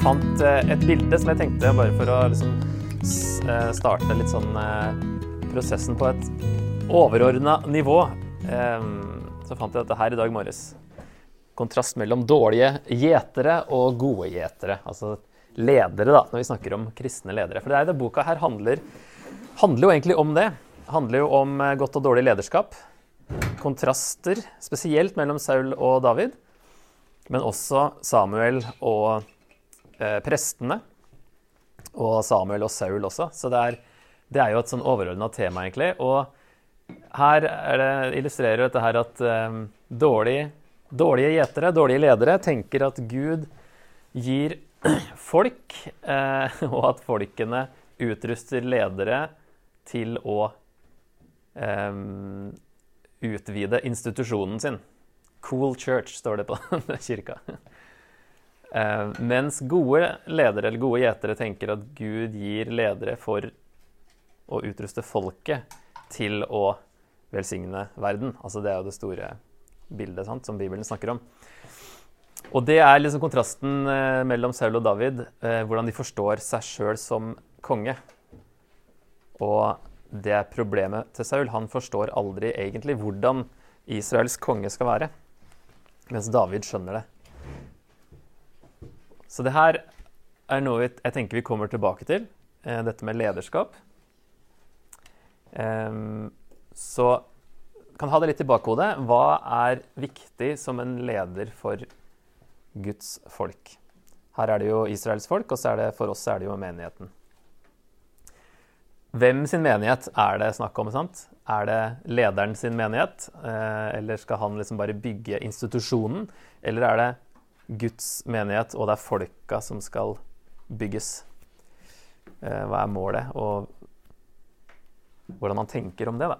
Jeg fant eh, et bilde som jeg tenkte bare for å liksom eh, starte litt sånn eh, prosessen på et overordna nivå. Så fant jeg dette her i dag morges. Kontrast mellom dårlige gjetere og gode gjetere. Altså ledere, da, når vi snakker om kristne ledere. For det er det boka her handler, handler jo egentlig om det. Handler jo om godt og dårlig lederskap. Kontraster, spesielt mellom Saul og David. Men også Samuel og eh, prestene. Og Samuel og Saul også. Så det er, det er jo et sånn overordna tema, egentlig. Og her er det, illustrerer dette her at eh, dårlig, dårlige gjetere, dårlige ledere, tenker at Gud gir folk, eh, og at folkene utruster ledere til å eh, utvide institusjonen sin. Cool church, står det på kirka. Eh, mens gode ledere eller gode gjetere tenker at Gud gir ledere for å utruste folket til å velsigne verden. Altså Det er jo det store bildet sant, som Bibelen snakker om. Og det er liksom kontrasten eh, mellom Saul og David, eh, hvordan de forstår seg sjøl som konge. Og det er problemet til Saul. Han forstår aldri egentlig hvordan Israels konge skal være. Mens David skjønner det. Så det her er noe jeg tenker vi kommer tilbake til. eh, Dette med lederskap. Em, Så kan ha det litt i bakhodet. Hva er viktig som en leder for Guds folk? Her er det jo Israels folk, og det, for oss er det jo menigheten. Hvem sin menighet er det snakk om? sant? Er det lederen sin menighet? Eh, eller skal han liksom bare bygge institusjonen? Eller er det Guds menighet, og det er folka som skal bygges? Eh, hva er målet, og hvordan man tenker om det, da?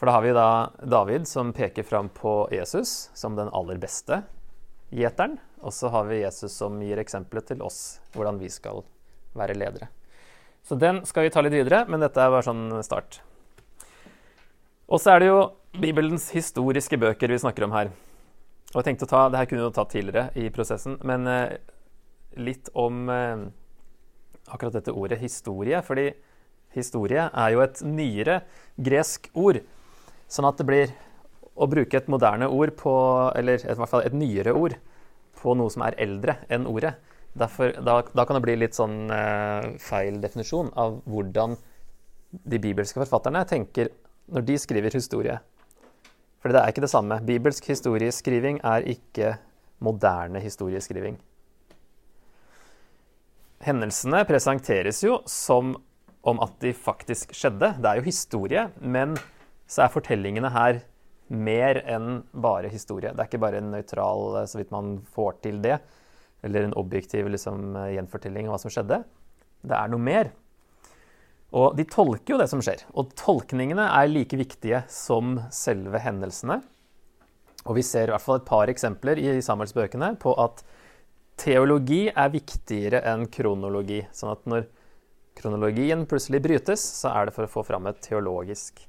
For da har vi da David som peker fram på Jesus som den aller beste gjeteren. Og så har vi Jesus som gir eksempelet til oss, hvordan vi skal være ledere. Så den skal vi ta litt videre, men dette er bare sånn start. Og så er det jo Bibelens historiske bøker vi snakker om her. Og jeg tenkte å ta, Det her kunne vi jo tatt tidligere i prosessen, men eh, litt om eh, akkurat dette ordet historie. Fordi historie er jo et nyere gresk ord. Sånn at det blir å bruke et moderne ord på Eller i hvert fall et nyere ord på noe som er eldre enn ordet. Derfor, da, da kan det bli litt sånn eh, feil definisjon av hvordan de bibelske forfatterne tenker når de skriver historie. For det er ikke det samme. Bibelsk historieskriving er ikke moderne historieskriving. Hendelsene presenteres jo som om at de faktisk skjedde. Det er jo historie, men så er fortellingene her mer enn bare historie. Det er ikke bare en nøytral, så vidt man får til det, eller en objektiv liksom, gjenfortelling av hva som skjedde. Det er noe mer. Og de tolker jo det som skjer. Og tolkningene er like viktige som selve hendelsene. Og vi ser i hvert fall et par eksempler i Samuelsbøkene på at teologi er viktigere enn kronologi. Sånn at når kronologien plutselig brytes, så er det for å få fram et teologisk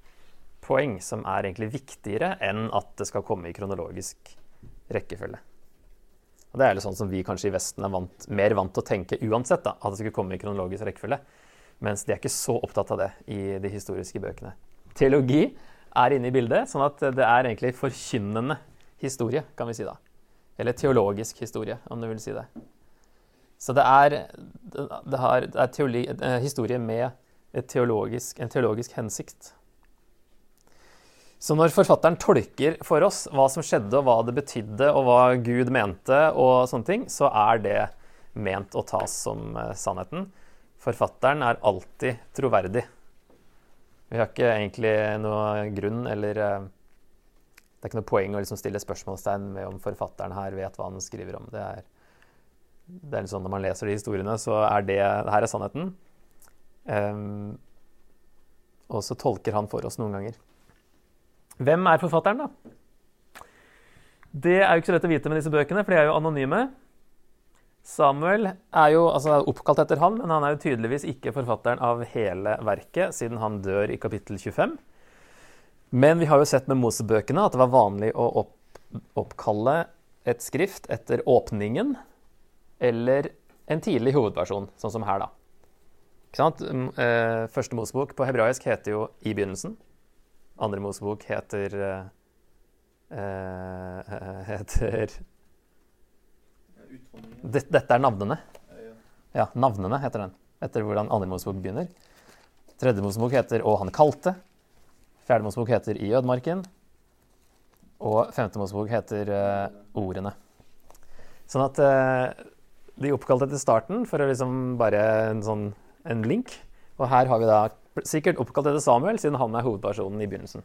poeng som er egentlig viktigere enn at det skal komme i kronologisk rekkefølge. Og Det er litt sånn som vi kanskje i Vesten er vant, mer vant til å tenke uansett, da, at det skulle komme i kronologisk rekkefølge. Mens de er ikke så opptatt av det i de historiske bøkene. Teologi er inne i bildet, sånn at det er egentlig forkynnende historie, kan vi si da. Eller teologisk historie, om du vil si det. Så det er, det har, det er teori, eh, historie med teologisk, en teologisk hensikt. Så når forfatteren tolker for oss hva som skjedde, og hva det betydde, og hva Gud mente, og sånne ting, så er det ment å tas som eh, sannheten. Forfatteren er alltid troverdig. Vi har ikke egentlig noe grunn eller eh, Det er ikke noe poeng å liksom stille spørsmålstegn ved om forfatteren her vet hva han skriver om. Det er, det er sånn Når man leser de historiene, så er det det her er sannheten. Um, og så tolker han for oss noen ganger. Hvem er forfatteren, da? Det er jo ikke så lett å vite med disse bøkene, for de er jo anonyme. Samuel er jo altså, oppkalt etter han, men han er jo tydeligvis ikke forfatteren av hele verket, siden han dør i kapittel 25. Men vi har jo sett med Mosebøkene at det var vanlig å opp, oppkalle et skrift etter åpningen eller en tidlig hovedperson, sånn som her, da. Ikke sant? Eh, første Mosebok på hebraisk heter jo 'I begynnelsen'. Andre Mosebok heter uh, heter Dette er navnene. Ja, navnene heter den. Etter hvordan andre Mosebok begynner. Tredje Mosebok heter 'Og han kalte'. Fjerde Mosebok heter 'I ødemarken'. Og femte Mosebok heter uh, 'Ordene'. Sånn at uh, de oppkalte etter starten for å liksom bare en sånn en link. Og her har vi da sikkert oppkalt etter Samuel, siden han er hovedpersonen i begynnelsen.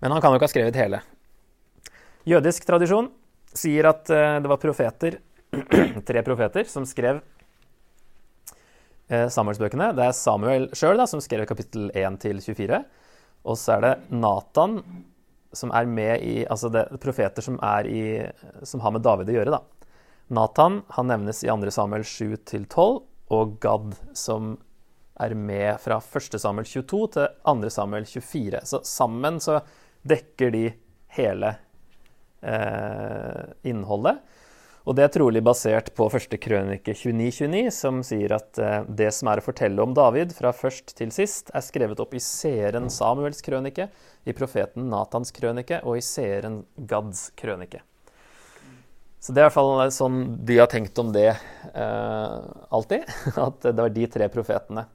Men han kan jo ikke ha skrevet hele. Jødisk tradisjon sier at uh, det var profeter, tre profeter, som skrev uh, Samuelsbøkene. Det er Samuel sjøl som skrev kapittel 1 til 24. Og så er det Natan som er med i Altså det er profeter som, er i, som har med David å gjøre, da. Natan han nevnes i 2. Samuel 7 til 12, og Gad som er med fra 1. Samuel 22 til 2. Samuel 24. Så sammen så dekker de hele eh, innholdet. Og det er trolig basert på første krønike 2929, som sier at eh, det som er å fortelle om David fra først til sist, er skrevet opp i seeren Samuels krønike, i profeten Natans krønike og i seeren Gads krønike. Så det er i hvert fall sånn de har tenkt om det eh, alltid. At det var de tre profetene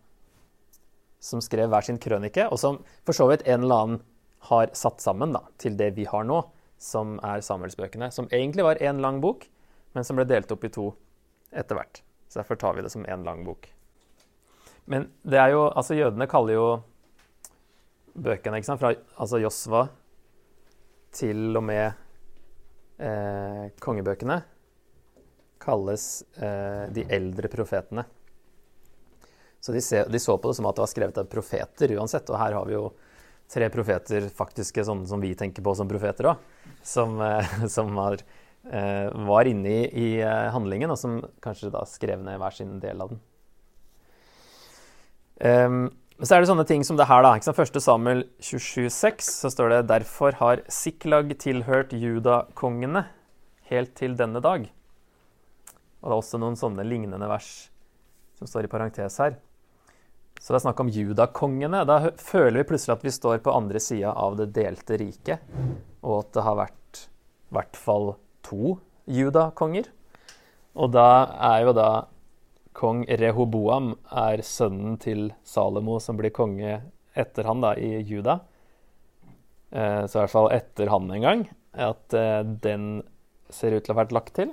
som skrev hver sin krønike, og som for så vidt en eller annen har satt sammen da, til det vi har nå, som er Samuelsbøkene. Som egentlig var én lang bok, men som ble delt opp i to etter hvert. Så derfor tar vi det som én lang bok. Men det er jo Altså, jødene kaller jo bøkene, ikke sant, fra altså Josva til og med eh, kongebøkene, kalles eh, de eldre profetene. Så de, se, de, så på det som at det var skrevet av profeter uansett. Og her har vi jo tre profeter, faktiske sånne som vi tenker på som profeter òg, som, eh, som har, eh, var inne i, i, eh, handlingen, og som kanskje da skrev ned hver sin del av den. Um, så er det sånne ting som det her, da. Ikke sant? Første Samuel 27,6 så står det derfor har Siklag tilhørt judakongene helt til denne dag. Og det er også noen sånne lignende vers som står i parentes her. Så det er snakk om judakongene. Da føler vi plutselig at vi står på andre sida av det delte riket, og at det har vært i hvert fall to judakonger. Og da er jo da kong Rehoboam er sønnen til Salomo, som blir konge etter han da, i Juda. Eh, så i hvert fall etter han en gang. At eh, den ser ut til å ha vært lagt til.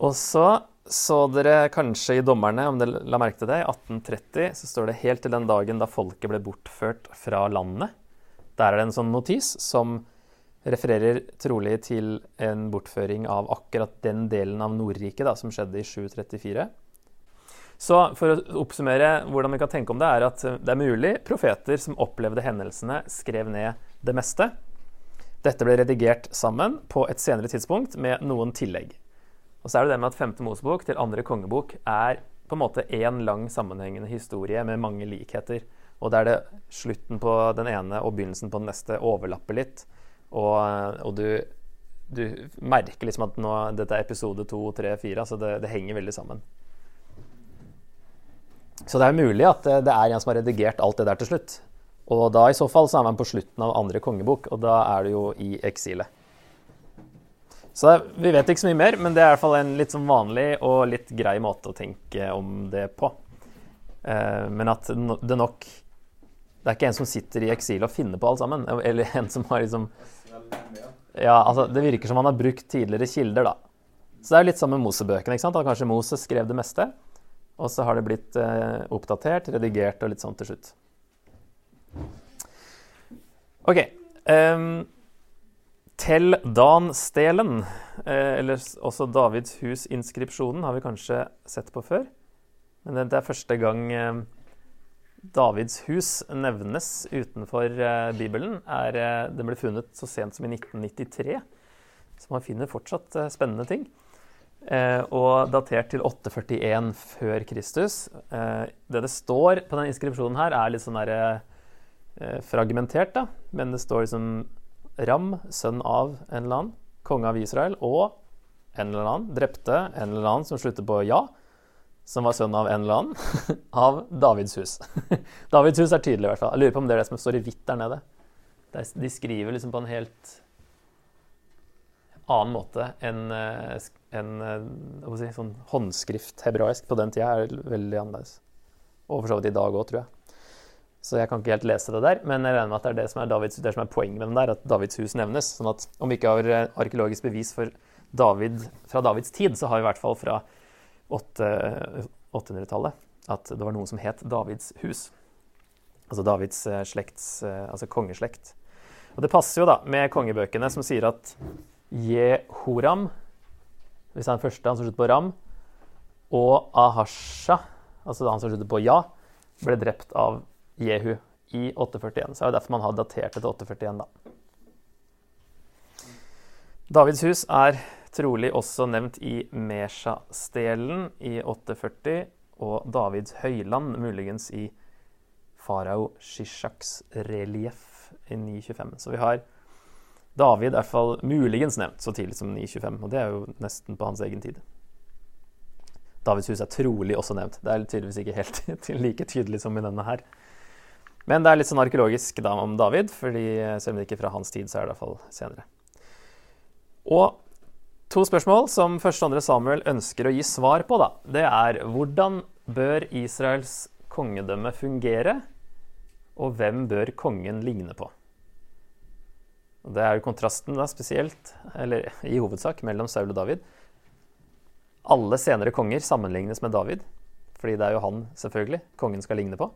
Og så så dere kanskje i Dommerne, om dere la merke til det, i 1830 så står det helt til den dagen da folket ble bortført fra landet. Der er det en sånn notis som refererer trolig til en bortføring av akkurat den delen av Nordriket som skjedde i 734. Så for å oppsummere hvordan vi kan tenke om det, er at det er mulig profeter som opplevde hendelsene, skrev ned det meste. Dette ble redigert sammen på et senere tidspunkt med noen tillegg. Og så er det det med at femte Mosebok til andre kongebok er på en måte én lang sammenhengende historie med mange likheter. Og der det slutten på den ene og begynnelsen på den neste overlapper litt. Og, og du, du, merker liksom at nå, dette er episode to, tre, fire. Altså det, det henger veldig sammen. Så det er mulig at det er en som har redigert alt det der til slutt. Og da i så fall så er man på slutten av andre kongebok, og da er du jo i eksilet. Så vi vet ikke så mye mer, men det er i hvert fall en litt sånn vanlig og litt grei måte å tenke om det på. Eh, men at det nok Det er ikke en som sitter i eksil og finner på alt sammen. Eller en som har liksom Ja, altså Det virker som han har brukt tidligere kilder, da. Så det er litt sammen med Mosebøkene. ikke sant? At kanskje Moses skrev det meste. Og så har det blitt eh, oppdatert, redigert og litt sånn til slutt. OK. Um, Tell Dan-stelen, eh, eller også Davids hus-inskripsjonen, har vi kanskje sett på før. Men det er første gang eh, Davids hus nevnes utenfor eh, Bibelen. Er, den ble funnet så sent som i 1993, så man finner fortsatt spennende ting. Og datert til 841 før Kristus. Det det står på denne inskripsjonen her, er litt sånn der, fragmentert, da. Men det står liksom Ram, sønn av en eller annen. konge av Israel, og en eller annen drepte en eller annen som slutter på ja, som var sønn av en eller annen, av Davids hus. Davids hus er tydelig, i hvert fall. Jeg lurer på om det er det som står i hvitt der nede. De skriver liksom på en helt annen måte enn en, si, sånn håndskrift hebraisk på den tida er veldig annerledes. Og for så vidt i dag òg, tror jeg. Så jeg kan ikke helt lese det der, men jeg regner med at det er det som er, Davids, det som er poenget med den der, at Davids hus nevnes. sånn at om vi ikke har eh, arkeologisk bevis for David fra Davids tid, så har vi i hvert fall fra 800-tallet at det var noen som het Davids hus. Altså Davids eh, slekts, eh, altså kongeslekt. Og det passer jo da med kongebøkene som sier at Jehoram, hvis han første, han som slutter på Ram, og Ahasha, altså han som slutter på Ja, ble drept av Jehu i 841. Så det er derfor man har datert det til 841, da. Davids hus er trolig også nevnt i Mesha-stelen i 840 og Davids høyland muligens i farao Shishaks relieff i 925. Så vi har David i hvert fall muligens nevnt så tidlig som 925, og det er jo nesten på hans egen tid. Davids hus er trolig også nevnt. Det er tydeligvis ikke helt like tydelig som i denne her. Men det er litt sånn arkeologisk da om David, fordi selv om det ikke er fra hans tid, så er det i hvert fall senere. Og to spørsmål som første og andre Samuel ønsker å gi svar på, da, det er hvordan bør Israels kongedømme fungere, og hvem bør kongen ligne på? Og det er jo kontrasten da spesielt, eller i hovedsak, mellom Saul og David. Alle senere konger sammenlignes med David, fordi det er jo han selvfølgelig kongen skal ligne på.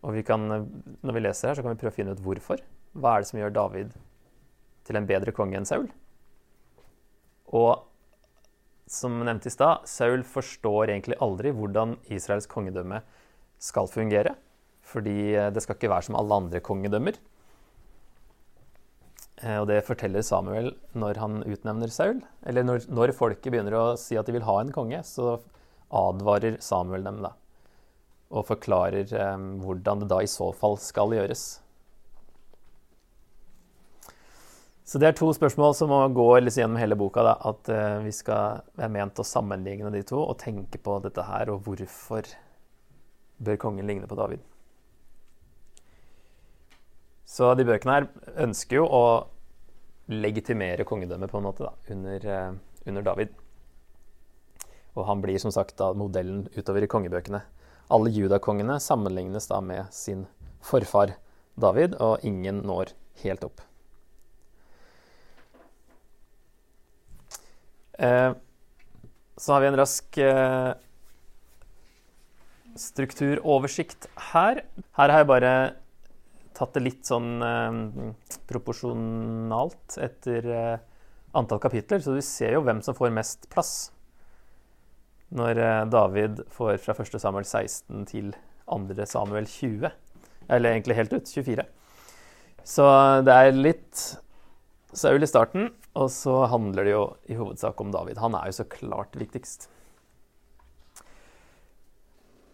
Og vi kan, når vi leser her, så kan vi prøve å finne ut hvorfor. Hva er det som gjør David til en bedre konge enn Saul? Og som nevnt i stad, Saul forstår egentlig aldri hvordan Israels kongedømme skal fungere. Fordi det skal ikke være som alle andre kongedømmer. Eh, og det forteller Samuel når han utnevner Saul. Eller når, når folket begynner å si at de vil ha en konge, så advarer Samuel dem da og forklarer eh, hvordan det da i så fall skal gjøres. Så det er to spørsmål som går liksom gjennom hele boka. Da, at eh, vi skal være ment å sammenligne de to og tenke på dette her, og hvorfor bør kongen ligne på David. Så de bøkene her ønsker jo å legitimere kongedømmet på en måte da, under, eh, under David. Og han blir som sagt da modellen utover i kongebøkene. Alle judakongene sammenlignes da med sin forfar David, og ingen når helt opp. Eh, så har vi en rask eh, strukturoversikt her. Her har jeg bare tatt det litt sånn eh, proporsjonalt etter eh, antall kapitler, så du ser jo hvem som får mest plass når eh, David får fra 1. Samuel 16 til 2. Samuel 20. Eller egentlig helt ut 24. Så det er litt Saul i starten, og så handler det jo i hovedsak om David. Han er jo så klart viktigst.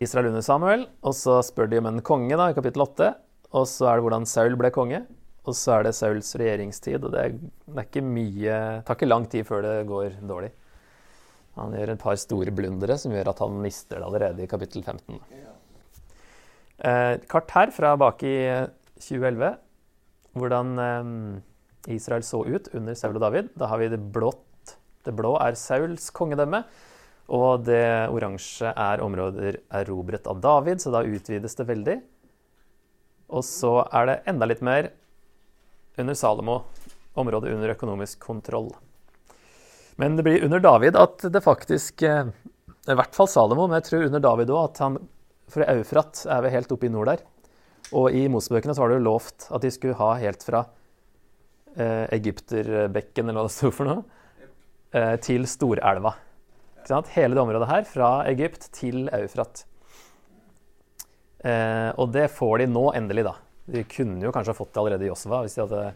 Israel under Samuel, og så spør de om en konge da, i kapittel 8. Og så er det hvordan Saul ble konge, og så er det Sauls regjeringstid. Og det, er, det er ikke mye Det tar ikke lang tid før det går dårlig. Han gjør et par store blundere som gjør at han mister det allerede i kapittel 15. Eh, kart her fra bak i 2011. Hvordan eh, Israel så ut under Saul og David. Da har vi det blått. Det blå er Sauls kongedømme. Og det oransje er områder erobret av David, så da utvides det veldig. Og så er det enda litt mer under Salomo, området under økonomisk kontroll. Men det blir under David at det faktisk eh, I hvert fall Salomo, men jeg tror under David òg at han For Eufrat er vi helt oppe i nord der. Og i Mosebøkene så var det jo lovt at de skulle ha helt fra eh, Egypterbekken, eller hva det sto for noe, eh, til Storelva. Hele det området her, fra Egypt til Eufrat. Eh, og det får de nå endelig, da. De kunne jo kanskje fått det allerede i Josva hvis de hadde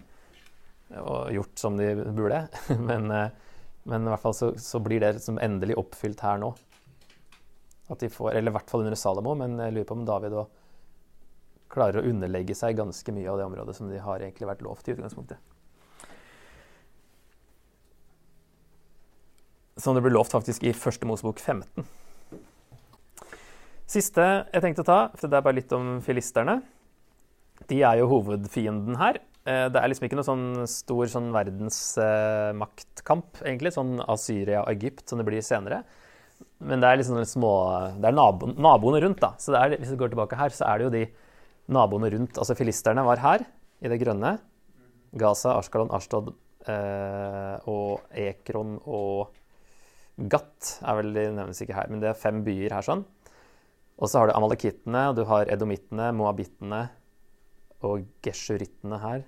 gjort som de burde. Men eh, men i hvert fall så, så blir det liksom endelig oppfylt her nå. At de får, Eller i hvert fall under Salomo, men jeg lurer på om David òg klarer å underlegge seg ganske mye av det området som de har egentlig vært lovt i utgangspunktet. som det ble lovt faktisk i første Mosebok 15. Siste jeg tenkte å ta, for det er bare litt om filisterne. De er jo hovedfienden her. Eh, det er liksom ikke noe sånn stor sånn verdensmaktkamp, egentlig, sånn av Syria og Egypt, som det blir senere. Men det er liksom små Det er nabo, naboene rundt, da. Så er, hvis vi går tilbake her, så er det jo de naboene rundt. Altså filisterne var her, i det grønne. Gaza, Ashkalon, Ashtod eh, og Ekron og Gat er vel, de nevnes ikke her, men det er fem byer her sånn. Og så har du amalekittene, og du har edomittene, moabittene og geshurittene her.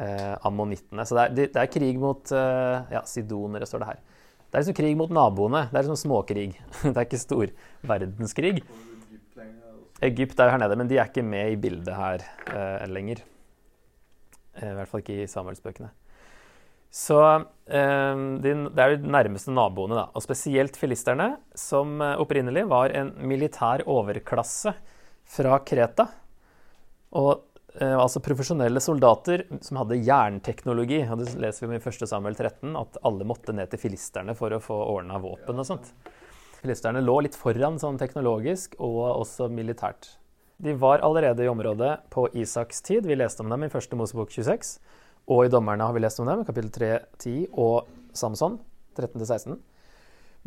Eh, ammonittene. Så det er, det er, krig mot eh, Ja, sidonere står det her. Det er liksom krig mot naboene. Det er liksom småkrig. det er ikke stor verdenskrig. Egypt er jo her nede, men de er ikke med i bildet her eh, lenger. Eh, I hvert fall ikke i Samuelsbøkene. Så eh, det er de nærmeste naboene, da. Og spesielt filisterne, som eh, opprinnelig var en militær overklasse fra Kreta. Og altså profesjonelle soldater som hadde jernteknologi. og Det leser vi om i 1. Samuel 13, at alle måtte ned til filisterne for å få ordna våpen og sånt. Filisterne lå litt foran sånn teknologisk og også militært. De var allerede i området på Isaks tid. Vi leste om dem i 1. Mosebok 26. Og i Dommerne har vi lest om dem, kapittel 3, 10 og Samson 13-16.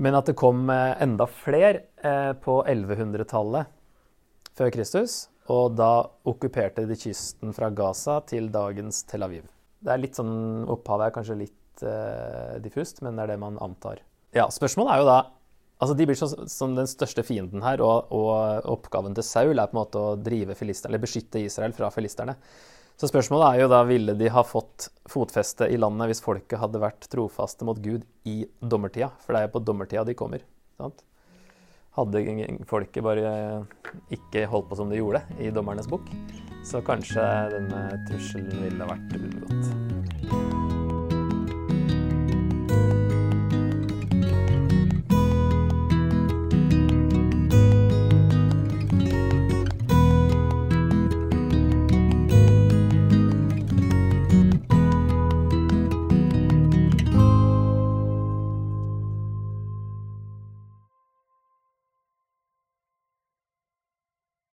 Men at det kom eh, enda flere eh, på 1100-tallet før Kristus. Og da okkuperte de kysten fra Gaza til dagens Tel Aviv. Det er litt sånn, Opphavet er kanskje litt eh, diffust, men det er det man antar. Ja, Spørsmålet er jo da altså De blir så, som den største fienden her, og, og, oppgaven til Saul er på en måte å drive eller beskytte Israel fra filisterne. Så spørsmålet er jo da ville de ha fått fotfeste i landet hvis folket hadde vært trofaste mot Gud i dommertida? For det er jo på dommertida de kommer. sant? Hadde folket bare ikke holdt på som de gjorde i dommernes bok, så kanskje denne trusselen ville vært unngått.